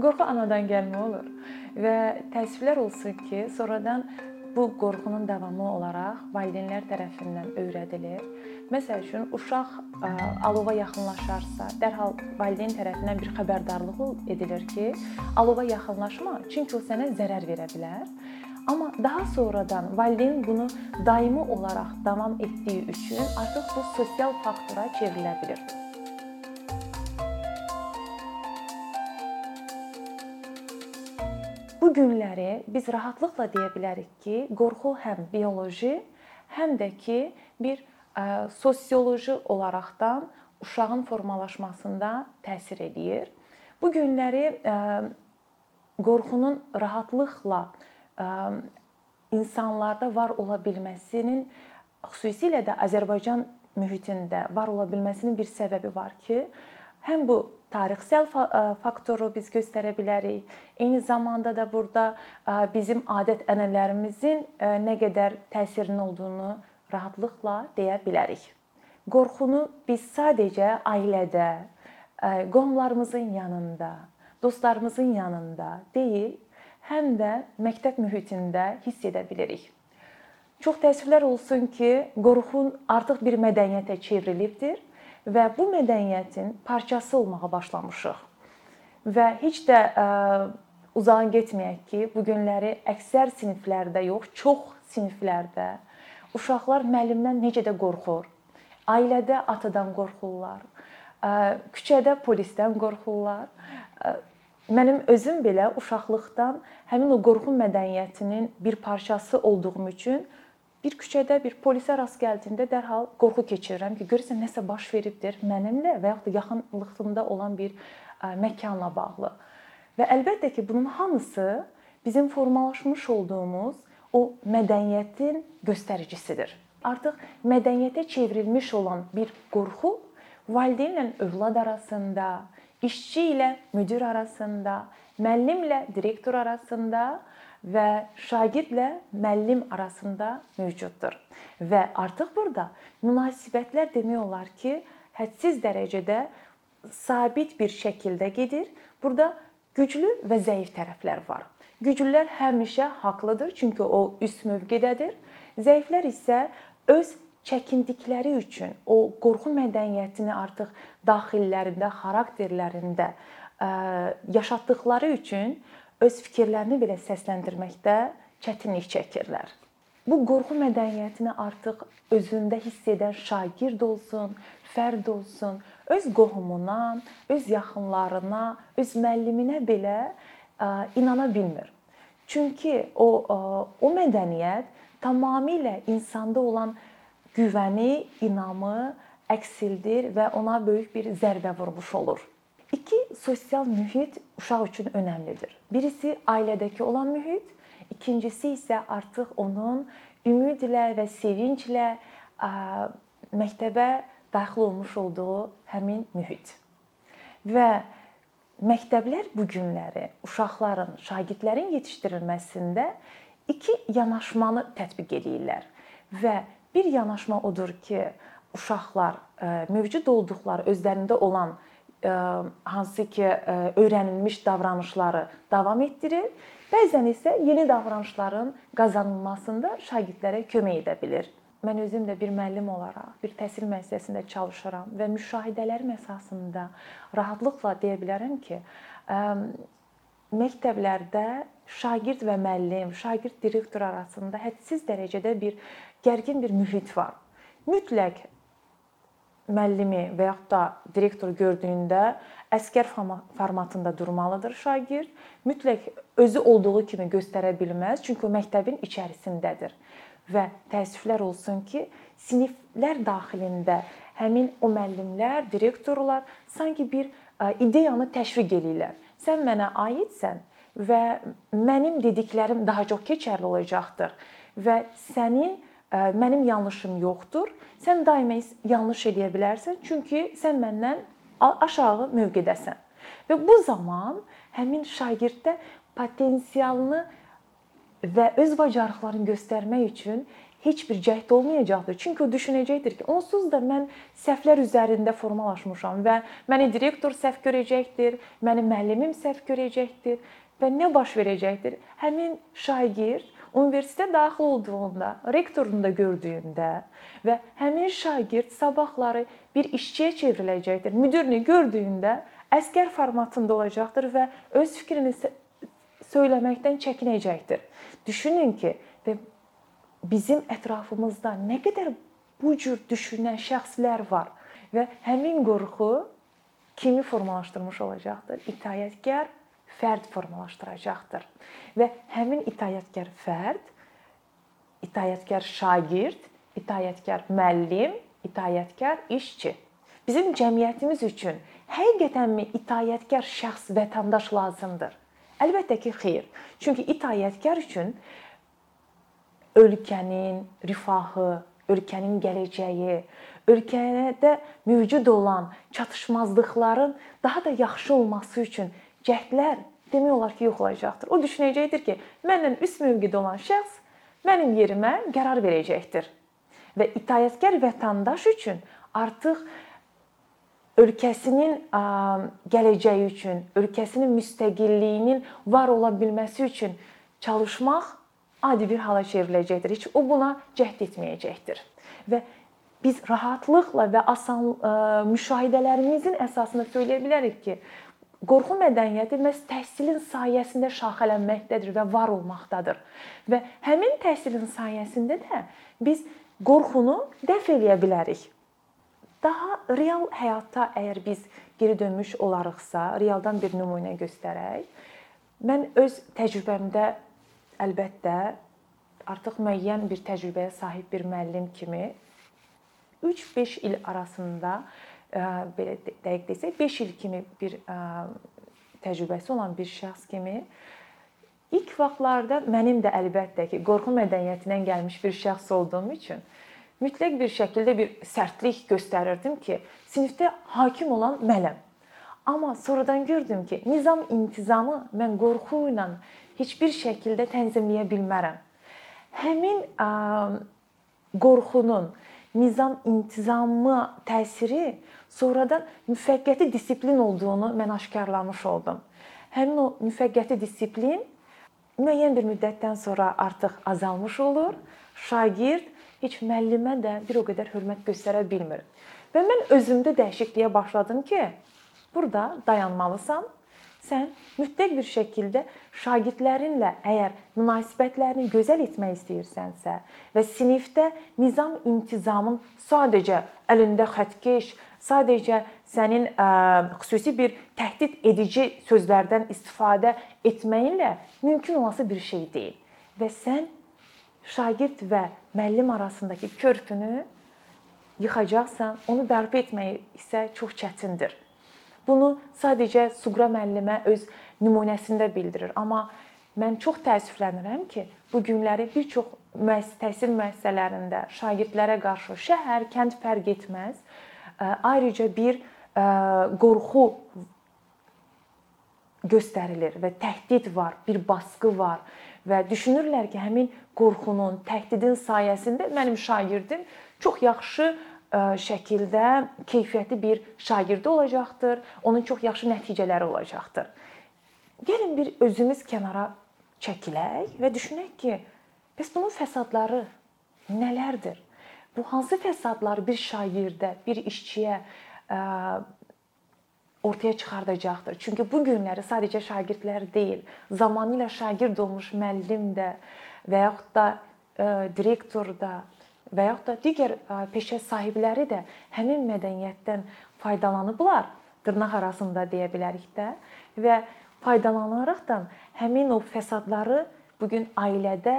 Qorxu anadan gəlmə olur və təəssüflər olsun ki, sonradan bu qorxunun davamı olaraq valideynlər tərəfindən öyrədilir. Məsəl üçün uşaq alova yaxınlaşarsa, dərhal valideyn tərəfindən bir xəbərdarlıq edilir ki, alova yaxınlaşma, çünki o sənə zərər verə bilər. Amma daha sonradan valideyn bunu daimi olaraq davam etdiyi üçün artıq bu sosial faktora çevrilə bilər. Bu günləri biz rahatlıqla deyə bilərik ki, qorxu həm bioloji, həm də ki, bir sosioloji olaraqdan uşağın formalaşmasında təsir eləyir. Bu günləri qorxunun rahatlıqla insanlarda var ola bilməsinin xüsusilə də Azərbaycan mühitində var ola bilməsinin bir səbəbi var ki, həm bu tarixsel faktoru biz göstərə bilərik. Eyni zamanda da burada bizim adət-ənənələrimizin nə qədər təsirinin olduğunu rahatlıqla deyə bilərik. Qorxunu biz sadəcə ailədə, qohumlarımızın yanında, dostlarımızın yanında deyil, həm də məktəb mühitində hiss edə bilirik. Çox təəssüflər olsun ki, qorxun artıq bir mədəniyyətə çevrilibdir və bu mədəniyyətin parçası olmağa başlamışıq. Və heç də ə, uzağa getməyək ki, bu günləri əksər siniflərdə yox, çox siniflərdə uşaqlar müəllimdən necə də qorxur. Ailədə atadan qorxurlar. Küçədə polisdən qorxurlar. Mənim özüm belə uşaqlıqdan həmin o qorxu mədəniyyətinin bir parçası olduğum üçün bir küçədə bir polisə rast gəldiyimdə dərhal qorxu keçirirəm ki, görəsən nəsə baş veribdir mənimlə və yaxud da yaxınlığımda olan bir məkanla bağlı. Və əlbəttə ki, bunun hamısı bizim formalaşmış olduğumuz o mədəniyyətin göstəricisidir. Artıq mədəniyyətə çevrilmiş olan bir qorxu valideynlə övlad arasında, işçi ilə müdir arasında, müəllimlə direktor arasında və şagirdlə müəllim arasında mövcuddur. Və artıq burada münasibətlər demək olar ki, hədsiz dərəcədə sabit bir şəkildə gedir. Burada güclü və zəif tərəflər var. Güclülər həmişə haqlıdır, çünki o üst mövqedədir. Zəiflər isə öz çəkindikləri üçün o qorxu mədəniyyətini artıq daxillərində, xarakterlərində yaşatdıkları üçün öz fikirlərini belə səsləndirməkdə çətinlik çəkirlər. Bu qorxu mədəniyyətini artıq özündə hiss edən şagird olsun, fərd olsun, öz qohumuna, öz yaxınlarına, öz müəlliminə belə inana bilmir. Çünki o o mədəniyyət tamamilə insanda olan güvəni, inamı əksildir və ona böyük bir zərbə vurmuş olur. İki sosial mühit uşaq üçün önəmlidir. Birisi ailədəki olan mühit, ikincisi isə artıq onun ümidlə və sevinclə məktəbə daxil olmuş olduğu həmin mühit. Və məktəblər bu günləri uşaqların, şagirdlərin yetişdirilməsində iki yanaşmanı tətbiq eləyirlər. Və bir yanaşma odur ki, uşaqlar mövcud olduqları özlərində olan hansı ki öyrənilmiş davranışları davam etdirir. Bəzən isə yeni davranışların qazanılmasında şagirdlərə kömək edə bilir. Mən özüm də bir müəllim olaraq bir təhsil müəssisəsində çalışıram və müşahidələrim əsasında rahatlıqla deyə bilərəm ki, məktəblərdə şagird və müəllim, şagird direktor arasında hədsiz dərəcədə bir gərgin bir mühit var. Mütləq müəllimi və yaxud da direktor gördüyündə əskər formatında durmalıdır şagird. Mütləq özü olduğu kimi göstərə bilməz, çünki o məktəbin içərisindədir. Və təəssüflər olsun ki, siniflər daxilində həmin o müəllimlər, direktorlar sanki bir ideyanı təşviq eləyirlər. Sən mənə aidsən və mənim dediklərim daha çox keçərli olacaqdır və sənin mənim yanlışım yoxdur. Sən daima yanlış eləyə bilərsən, çünki sən məndən aşağı mövqedəsən. Və bu zaman həmin şagirddə potensialını və öz bacarıqlarını göstərmək üçün heç bir cəhd olmayacaqdır. Çünki o düşünəcəkdir ki, onsuz da mən səhvlər üzərində formalaşmışam və məni direktor səhv görəcəkdir, məni müəllimim səhv görəcəkdir və nə baş verəcəkdir? Həmin şagird universitetə daxil olduğunda, rektorunu da gördüyündə və həmin şagird sabahları bir işçiyə çevriləcəkdir. Müdirini gördüyündə əskər formatında olacaqdır və öz fikrini söyləməkdən çəkinəcəkdir. Düşünün ki, və bizim ətrafımızda nə qədər bu cür düşünən şəxslər var və həmin qorxu kimi formalaşdırmış olacaqdır? İtaətkar fərd formalaşdıracaqdır. Və həmin itaətkar fərd, itaətkar şagird, itaətkar müəllim, itaətkar işçi. Bizim cəmiyyətimiz üçün həqiqətənmi itaətkar şəxs, vətəndaş lazımdır? Əlbəttə ki, xeyr. Çünki itaətkar üçün ölkənin rifahı, ölkənin gələcəyi, ölkədə mövcud olan çatışmazlıqların daha da yaxşı olması üçün cəhdlər demək olar ki, yox olacaqdır. O düşünəcəkdir ki, məndən üst mövqedə olan şəxs mənim yerimə qərar verəcəkdir. Və itaətkar vətəndaş üçün artıq ölkəsinin gələcəyi üçün, ölkəsinin müstəqilliyinin var ola bilməsi üçün çalışmaq adi bir hala çevriləcəkdir. Heç o buna cəhd etməyəcəkdir. Və biz rahatlıqla və asan ə, müşahidələrimizin əsasında söyləyə bilərik ki, qorxu mədəniyyəti məhz təhsilin sayəsində şaxələnməkdədir və var olmaqdadır. Və həmin təhsilin sayəsində də biz qorxunu dəf eləyə bilərik. Daha real həyatda əgər biz geri dönmüş olarıqsa, realdan bir nümunə göstərək. Mən öz təcrübəmdə əlbəttə artıq müəyyən bir təcrübəyə sahib bir müəllim kimi 3-5 il arasında belə dəqiq desək 5 il kimi bir təcrübəsi olan bir şəxs kimi ilk vaxtlarda mənim də əlbəttə ki, qorxu mədəniyyətindən gəlmiş bir şəxs olduğum üçün mütləq bir şəkildə bir sərtlik göstərirdim ki, sinifdə hakim olan mənəm. Amma sonradan gördüm ki, nizam intizamı mən qorxu ilə heç bir şəkildə tənzimləyə bilmərəm. Həmin ə, qorxunun nizam intizamı təsiri sonradan müvəqqəti disiplin olduğunu mən aşkarlamış oldum. Həmin o müvəqqəti disiplin müəyyən bir müddətdən sonra artıq azalmış olur. Şagird heç müəllimə də bir o qədər hörmət göstərə bilmir. Və mən özümdə dəyişikliyə başladım ki, burada dayanmalısan sən mütləq bir şəkildə şagirdlərinlə əgər münasibətlərini gözəl etmək istəyirsənsə və sinifdə nizam intizamın sadəcə əlində xəttkeş, sadəcə sənin ə, xüsusi bir təhdid edici sözlərdən istifadə etməyinlə mümkün olası bir şey deyil. Və sən şagird və müəllim arasındakı körpünü yıxacaqsan, onu bərpa etmək isə çox çətindir. Bunu sadəcə Suqra müəllimə öz nümunəsində bildirir. Amma mən çox təəssüflənirəm ki, bu günləri bir çox təhsil müəssisələrində şagirdlərə qarşı şəhər, kənd fərq etməz, ayrıca bir qorxu göstərilir və təhdid var, bir baskı var və düşünürlər ki, həmin qorxunun, təhdidin sayəsində mənim şagirdim çox yaxşı şəkildə keyfiyyətli bir şagirdi olacaqdır, onun çox yaxşı nəticələri olacaqdır. Gəlin bir özümüz kənara çəkilək və düşünək ki, bəs bunun fəsadları nələrdir? Bu hansı fəsadlar bir şagirdə, bir işçiyə ortaya çıxardacaqdır. Çünki bu günləri sadəcə şagirdlər deyil, zamanı ilə şagird olmuş müəllim də və yaxud da direktor da və yaxud da digər peşə sahibləri də həmin mədəniyyətdən faydalanıblar, dırnaq arasında deyə bilərik də və faydalanaraqdan həmin o fəsadları bu gün ailədə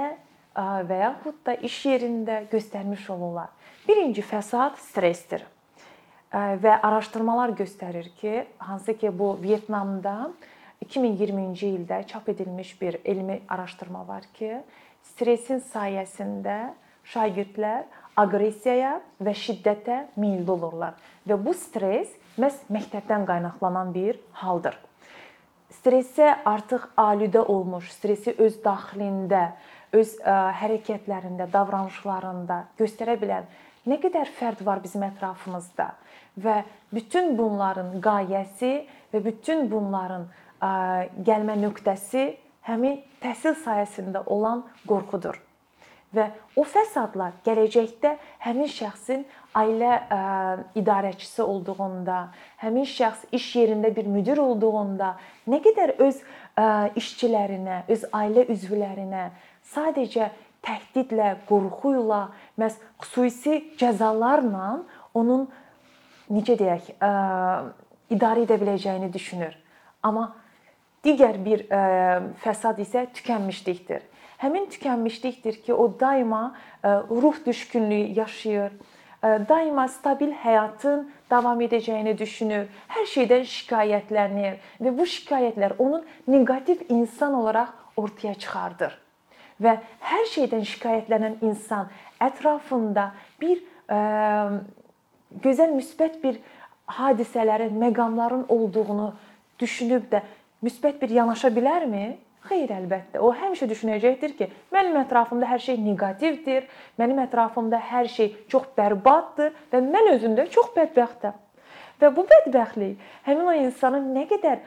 və yaxud da iş yerində göstərmiş olurlar. Birinci fəsad stressdir. Və araşdırmalar göstərir ki, hansı ki bu Vyetnamda 2020-ci ildə çap edilmiş bir elmi araşdırma var ki, stressin sayəsində şagirdlər aqressiyaya və şiddətə meylli olurlar və bu stress məhz məktəbdən qaynaqlanan bir haldır. Stressə artıq alüdə olmuş, stressi öz daxilində öz ə, hərəkətlərində, davranışlarında göstərə bilən nə qədər fərd var bizim ətrafımızda və bütün bunların qayəsi və bütün bunların ə, gəlmə nöqtəsi həmin təhsil sayəsində olan qorxudur. Və o fəsadlar gələcəkdə həmin şəxsin ailə ə, idarəçisi olduğunda, həmin şəxs iş yerində bir müdir olduğunda nə qədər öz ə, işçilərinə, öz ailə üzvlərinə sadəcə təhdidlə, qorxu ilə, məs xüsusi cəzalarla onun necə deyək, ə, idarə edə biləcəyini düşünür. Amma digər bir ə, fəsad isə tükənmişlikdir. Həmin tükənmişlikdir ki, o daima ə, ruh düşkünlüyü yaşayır. Ə, daima stabil həyatın davam edəcəyini düşünür. Hər şeydən şikayətlənir və bu şikayətlər onun neqativ insan olaraq ortaya çıxardır və hər şeydən şikayətlənən insan ətrafında bir ə, gözəl müsbət bir hadisələrin, məqamların olduğunu düşünüb də müsbət bir yanaşa bilərmi? Xeyr, əlbəttə. O həmişə düşünəcəkdir ki, mənim ətrafımda hər şey neqativdir, mənim ətrafımda hər şey çox bərbaddır və mən özümdə çox bədbəxtəm. Və bu bədbəxtlik həmin o insanın nə qədər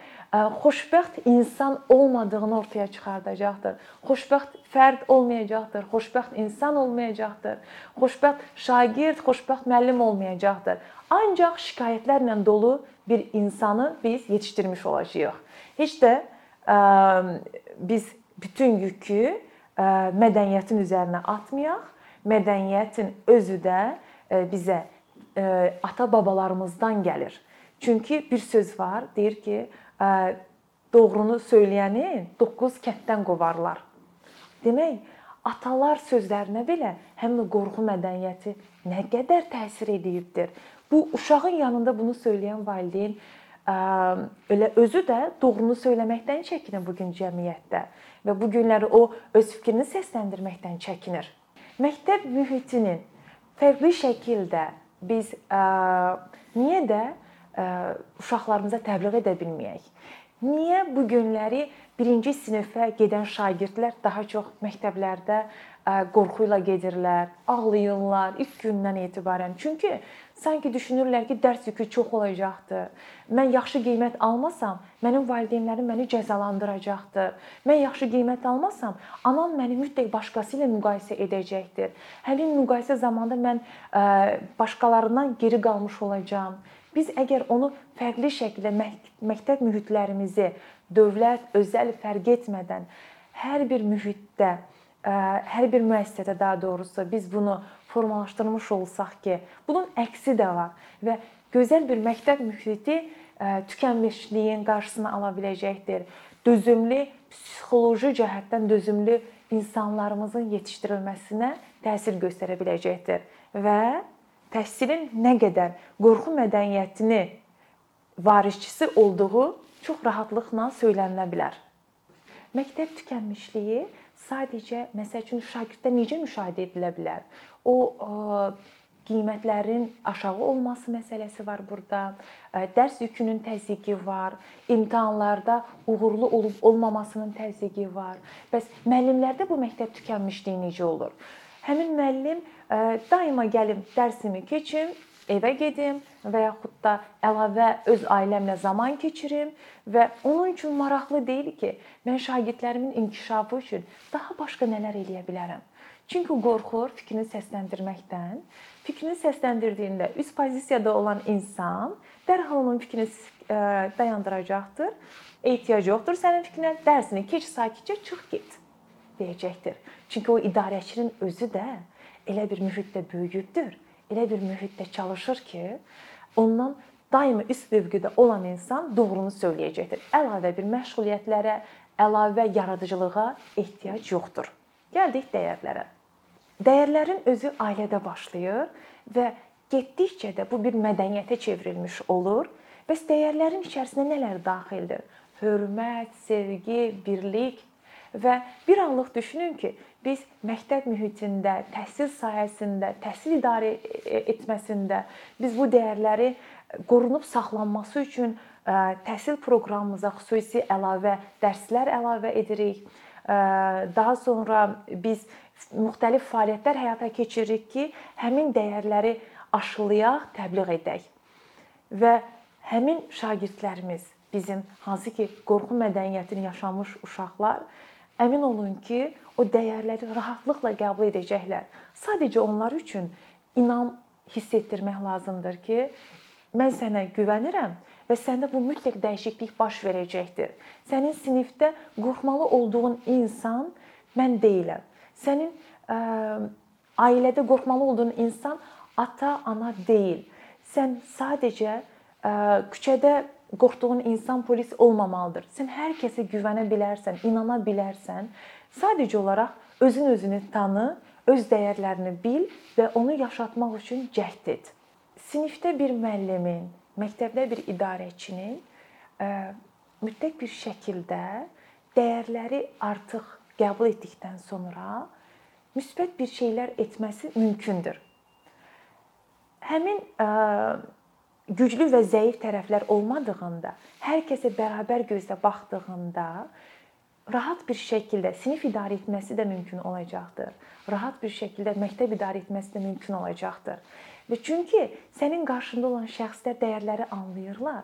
xoşbəxt insan olmadığını ortaya çıxardacaqdır. Xoşbəxt fərd olmayacaqdır, xoşbəxt insan olmayacaqdır. Xoşbəxt şagird, xoşbəxt müəllim olmayacaqdır. Ancaq şikayətlərlə dolu bir insanı biz yetişdirmiş olacağıq. Heç də ə, biz bütün yükü ə, mədəniyyətin üzərinə atmayaq. Mədəniyyətin özü də ə, bizə ə, ata-babalarımızdan gəlir. Çünki bir söz var, deyir ki, doğrunu söyləyəni 9 kənddən qovarlar. Demək, atalar sözlərinə belə həm də qorxu mədəniyyəti nə qədər təsir edibdir. Bu uşağın yanında bunu söyləyən valideyn elə özü də doğrunu söyləməkdən çəkinir bu gün cəmiyyətdə və bu günləri o öz fikrini səsləndirməkdən çəkinir. Məktəb mühitinin fərqli şəkildə biz niyə də uşaqlarımıza təbliğ edə bilməyək? Niyə bu günləri 1-ci sinifə gedən şagirdlər daha çox məktəblərdə qorxu ilə gedirlər, ağlayırlar ilk gündən etibarən. Çünki sanki düşünürlər ki, dərs yükü çox olacaqdır. Mən yaxşı qiymət almasam, mənim valideynlərim məni cəzalandıracaqdır. Mən yaxşı qiymət almasam, anam məni mütləq başqası ilə müqayisə edəcəkdir. Həmin müqayisə zamanında mən başqalarından geri qalmış olacağam. Biz əgər onu fərqli şəkildə məktəb mühitlərimizi dövlət, özəl fərq etmədən hər bir mühitdə hər bir müəssisədə daha doğrusu biz bunu formalaşdırmış olsaq ki, bunun əksi də var və gözəl bir məktəb mühiti tükənmişliyin qarşısını ala biləcəkdir. Dözümlü, psixoloji cəhətdən dözümlü insanlarımızın yetişdirilməsinə təsir göstərə biləcəkdir və təhsilin nə qədər qorxu mədəniyyətini varisçisi olduğu çox rahatlıqla söylənilə bilər. Məktəb tükənmişliyi sadəcə məsəl üçün şagirddə necə müşahidə edilə bilər? O qiymətlərin aşağı olması məsələsi var burada. Dərs yükünün təzyiqi var. İmtahanlarda uğurlu olub olmamasının təzyiqi var. Bəs müəllimlərdə bu məktəb tükənmişliyi necə olur? Həmin müəllim daima gəlim dərsimi keçim, evə gedim və yaxud da əlavə öz ailəmlə zaman keçirim və onun üçün maraqlı deyil ki, mən şagirdlərimin inkişafı üçün daha başqa nələr eləyə bilərəm. Çünki qorxur fikrini səsləndirməkdən. Fikrini səsləndirdiyində üst pozisiyada olan insan dərhal onun fikrini e, dayandıracaqdır. Ehtiyac yoxdur sənin fikrinə. Dərsini keç, sakitcə çıx get deyəcəkdir. Çünki o idarəçinin özü də elə bir mühitdə böyüyübdür elə bir mühitdə çalışır ki, ondan daima üst mövqedə olan insan doğrunu söyləyəcəkdir. Əlavə bir məşğuliyyətlərə, əlavə yaradıcılığa ehtiyac yoxdur. Gəldik dəyərlərə. Dəyərlərin özü ailədə başlayır və getdikcə də bu bir mədəniyyətə çevrilmiş olur. Bəs dəyərlərin içərisinə nələr daxildir? Hörmət, sevgi, birlik və bir anlıq düşünün ki, biz məktəb mühitində, təhsil sahəsində, təhsil idarə etməsində biz bu dəyərləri qorunub saxlanması üçün təhsil proqramımıza xüsusi əlavə dərslər əlavə edirik. daha sonra biz müxtəlif fəaliyyətlər həyata keçiririk ki, həmin dəyərləri aşılayaq, təbliğ edək. Və həmin şagirdlərimiz bizim hansı ki, qorxu mədəniyyətini yaşamış uşaqlar əmin olun ki, o dəyərləri rahatlıqla qəbul edəcəklər. Sadəcə onlar üçün inam hiss etdirmək lazımdır ki, mən sənə güvənirəm və səndə bu mütləq dəyişiklik baş verəcəkdir. Sənin sinifdə qorxmalı olduğun insan mən deyiləm. Sənin ə, ailədə qorxmalı olduğun insan ata, ana deyil. Sən sadəcə ə, küçədə qorxduğun insan polis olmamalıdır. Sən hər kəsə güvənə bilərsən, inana bilərsən. Sadəcə olaraq özün özünü tanı, öz dəyərlərini bil və onu yaşatmaq üçün cəhd et. Sinifdə bir müəllimin, məktəbdə bir idarəçinin ə, mütləq bir şəkildə dəyərləri artıq qəbul etdikdən sonra müsbət bir şeylər etməsi mümkündür. Həmin ə, güclü və zəif tərəflər olmadığında, hər kəsə bərabər gözlə baxdığında rahat bir şəkildə sinif idarə etməsi də mümkün olacaqdır. Rahat bir şəkildə məktəb idarə etməsi də mümkün olacaqdır. Və çünki sənin qarşında olan şəxslər dəyərləri anlayırlar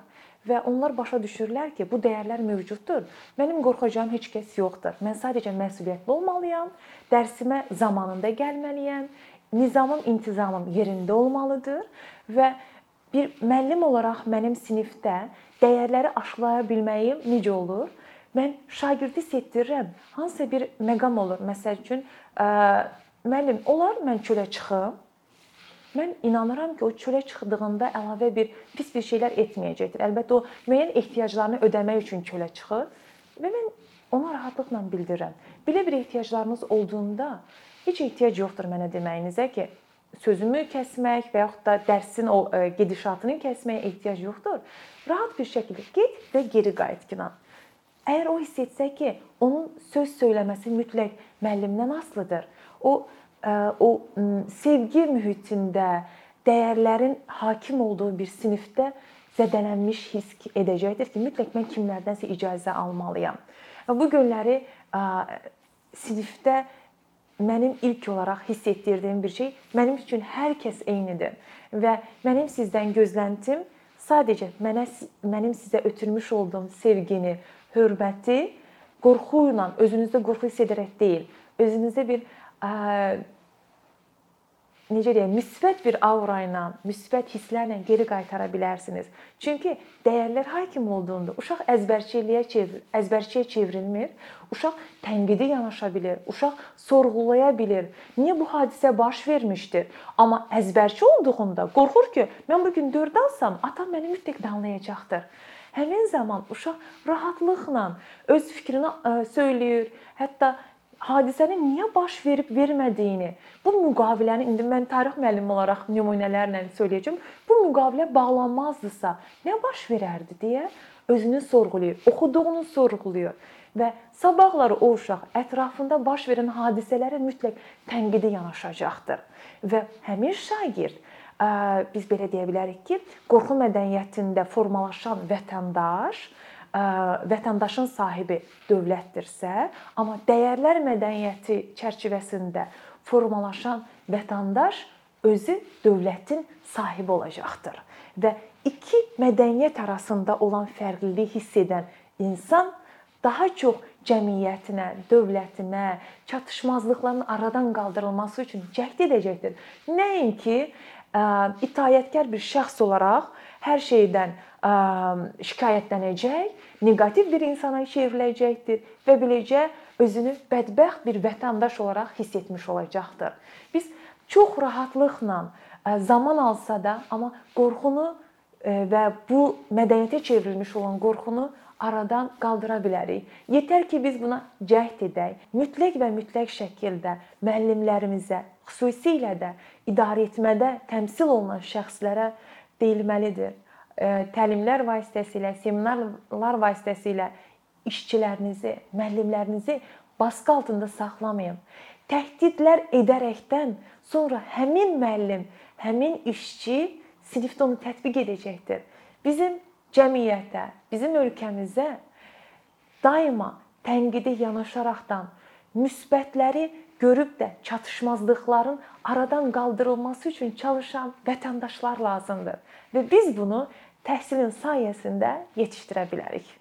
və onlar başa düşürlər ki, bu dəyərlər mövcuddur. Mənim qorxacağım heç kəs yoxdur. Mən sadəcə məsuliyyətli olmalıyam, dərsimə zamanında gəlməliyəm, nizamım, intizamım yerində olmalıdır və bir müəllim olaraq mənim sinifdə dəyərləri aşılaya bilməyim necə olur? Mən şagirdi hiss etdirirəm. Hansısa bir məqam olur. Məsəl üçün, müəllim, olar mən çölə çıxım? Mən inanıram ki, o çölə çıxdığında əlavə bir pis bir şeylər etməyəcəkdir. Əlbəttə o müəyyən ehtiyaclarını ödəmək üçün çölə çıxır və mən ona rahatlıqla bildirirəm. Belə bir ehtiyaclarınız olduğunda heç ehtiyac yoxdur mənə deməyinizə ki, sözümü kəsmək və yaxud da dərsin o e, gedişatını kəsməyə ehtiyac yoxdur. Rahat bir şəkildə get və geri qayıt kinan. Əgər o hiss etsə ki, onun söz söyləməsi mütləq müəllimdən asılıdır. O e, o sevgi mühitində dəyərlərin hakim olduğu bir sinifdə zədələnmiş hiss edəcəkdir ki, mütləq mən kimlərdənsə icazə almalıyam. Bu günləri sinifdə mənim ilk olaraq hiss etdirdiyim bir şey mənim üçün hər kəs eynidir. Və mənim sizdən gözləntim sadəcə mənə mənim sizə ötürmüş olduğum sevgini, hörməti qorxu ilə, özünüzdə qorxu hiss edərək deyil, özünüzdə bir ə, necə deyim, müsbət bir aura ilə, müsbət hisslərlə geri qaytara bilərsiniz. Çünki dəyərlər hakim olduğunda uşaq əzbərçiliyə çevr, əzbərçiyə çevrilmir. Uşaq tənqidi yanaşa bilər, uşaq sorğulaya bilər. Niyə bu hadisə baş vermişdir? Amma əzbərçi olduğunda qorxur ki, mən bu gün 4 alsam, atam məni mütləq danlayacaqdır. Həmin zaman uşaq rahatlıqla öz fikrini söyləyir, hətta hadisənin niyə baş verib vermədiyini, bu müqaviləni indi mən tarix müəllimi olaraq nümunələrlə söyləyəcəm. Bu müqavilə bağlanmazdısa, nə baş verərdi deyə özünü sorğulayır, oxuduğunu sorğulayır və sabahları o uşaq ətrafında baş verən hadisələrə mütləq tənqidi yanaşacaqdır. Və həmin şagird biz belə deyə bilərik ki, qorxu mədəniyyətində formalaşan vətəndaş vətəndaşın sahibi dövlətdirsə, amma dəyərlər mədəniyyəti çərçivəsində formalaşan vətəndaş özü dövlətin sahibi olacaqdır. Və iki mədəniyyət arasında olan fərqliliyi hiss edən insan daha çox cəmiyyətinə, dövlətinə, çatışmazlıqların aradan qaldırılması üçün cəhd edəcəkdir. Nəinki itaətkar bir şəxs olaraq hər şeydən şikayətlənəcək, neqativ bir insana çevriləcəkdir və beləcə özünü bədbəxt bir vətəndaş olaraq hiss etmiş olacaqdır. Biz çox rahatlıqla zaman alsa da, amma qorxunu və bu mədəniyyətə çevrilmiş olan qorxunu aradan qaldıra bilərik. Yetər ki biz buna cəhd edək. Mütləq və mütləq şəkildə müəllimlərimizə, xüsusilə də idarə etmədə təmsil olunan şəxslərə deyilməlidir təlimlər vasitəsilə, seminarlar vasitəsilə işçilərinizi, müəllimlərinizi baskı altında saxlamayın. Təhdidlər edərəkdən sonra həmin müəllim, həmin işçi sinifdə onu tətbiq edəcəkdir. Bizim cəmiyyətə, bizim ölkəmizə daima tənqidi yanaşaraqdan müsbətləri görüb də çatışmazlıqların aradan qaldırılması üçün çalışan vətəndaşlar lazımdır və biz bunu təhsilin sayəsində yetişdirə bilərik.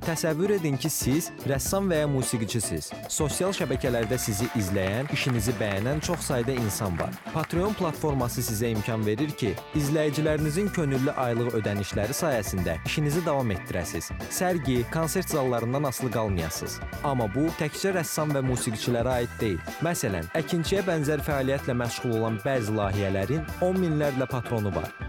Təsəvvür edin ki, siz rəssam və ya musiqiçisiniz. Sosial şəbəkələrdə sizi izləyən, işinizi bəyənən çox sayda insan var. Patreon platforması sizə imkan verir ki, izləyicilərinizin könüllü aylıq ödənişləri sayəsində işinizi davam etdirəsiniz. Sərgi, konsert zallarından asılı qalmayasınız. Amma bu təkcə rəssam və musiqiçilərə aid deyil. Məsələn, əkinçiyə bənzər fəaliyyətlə məşğul olan bəzi layihələrin 10 minlərlə patronu var.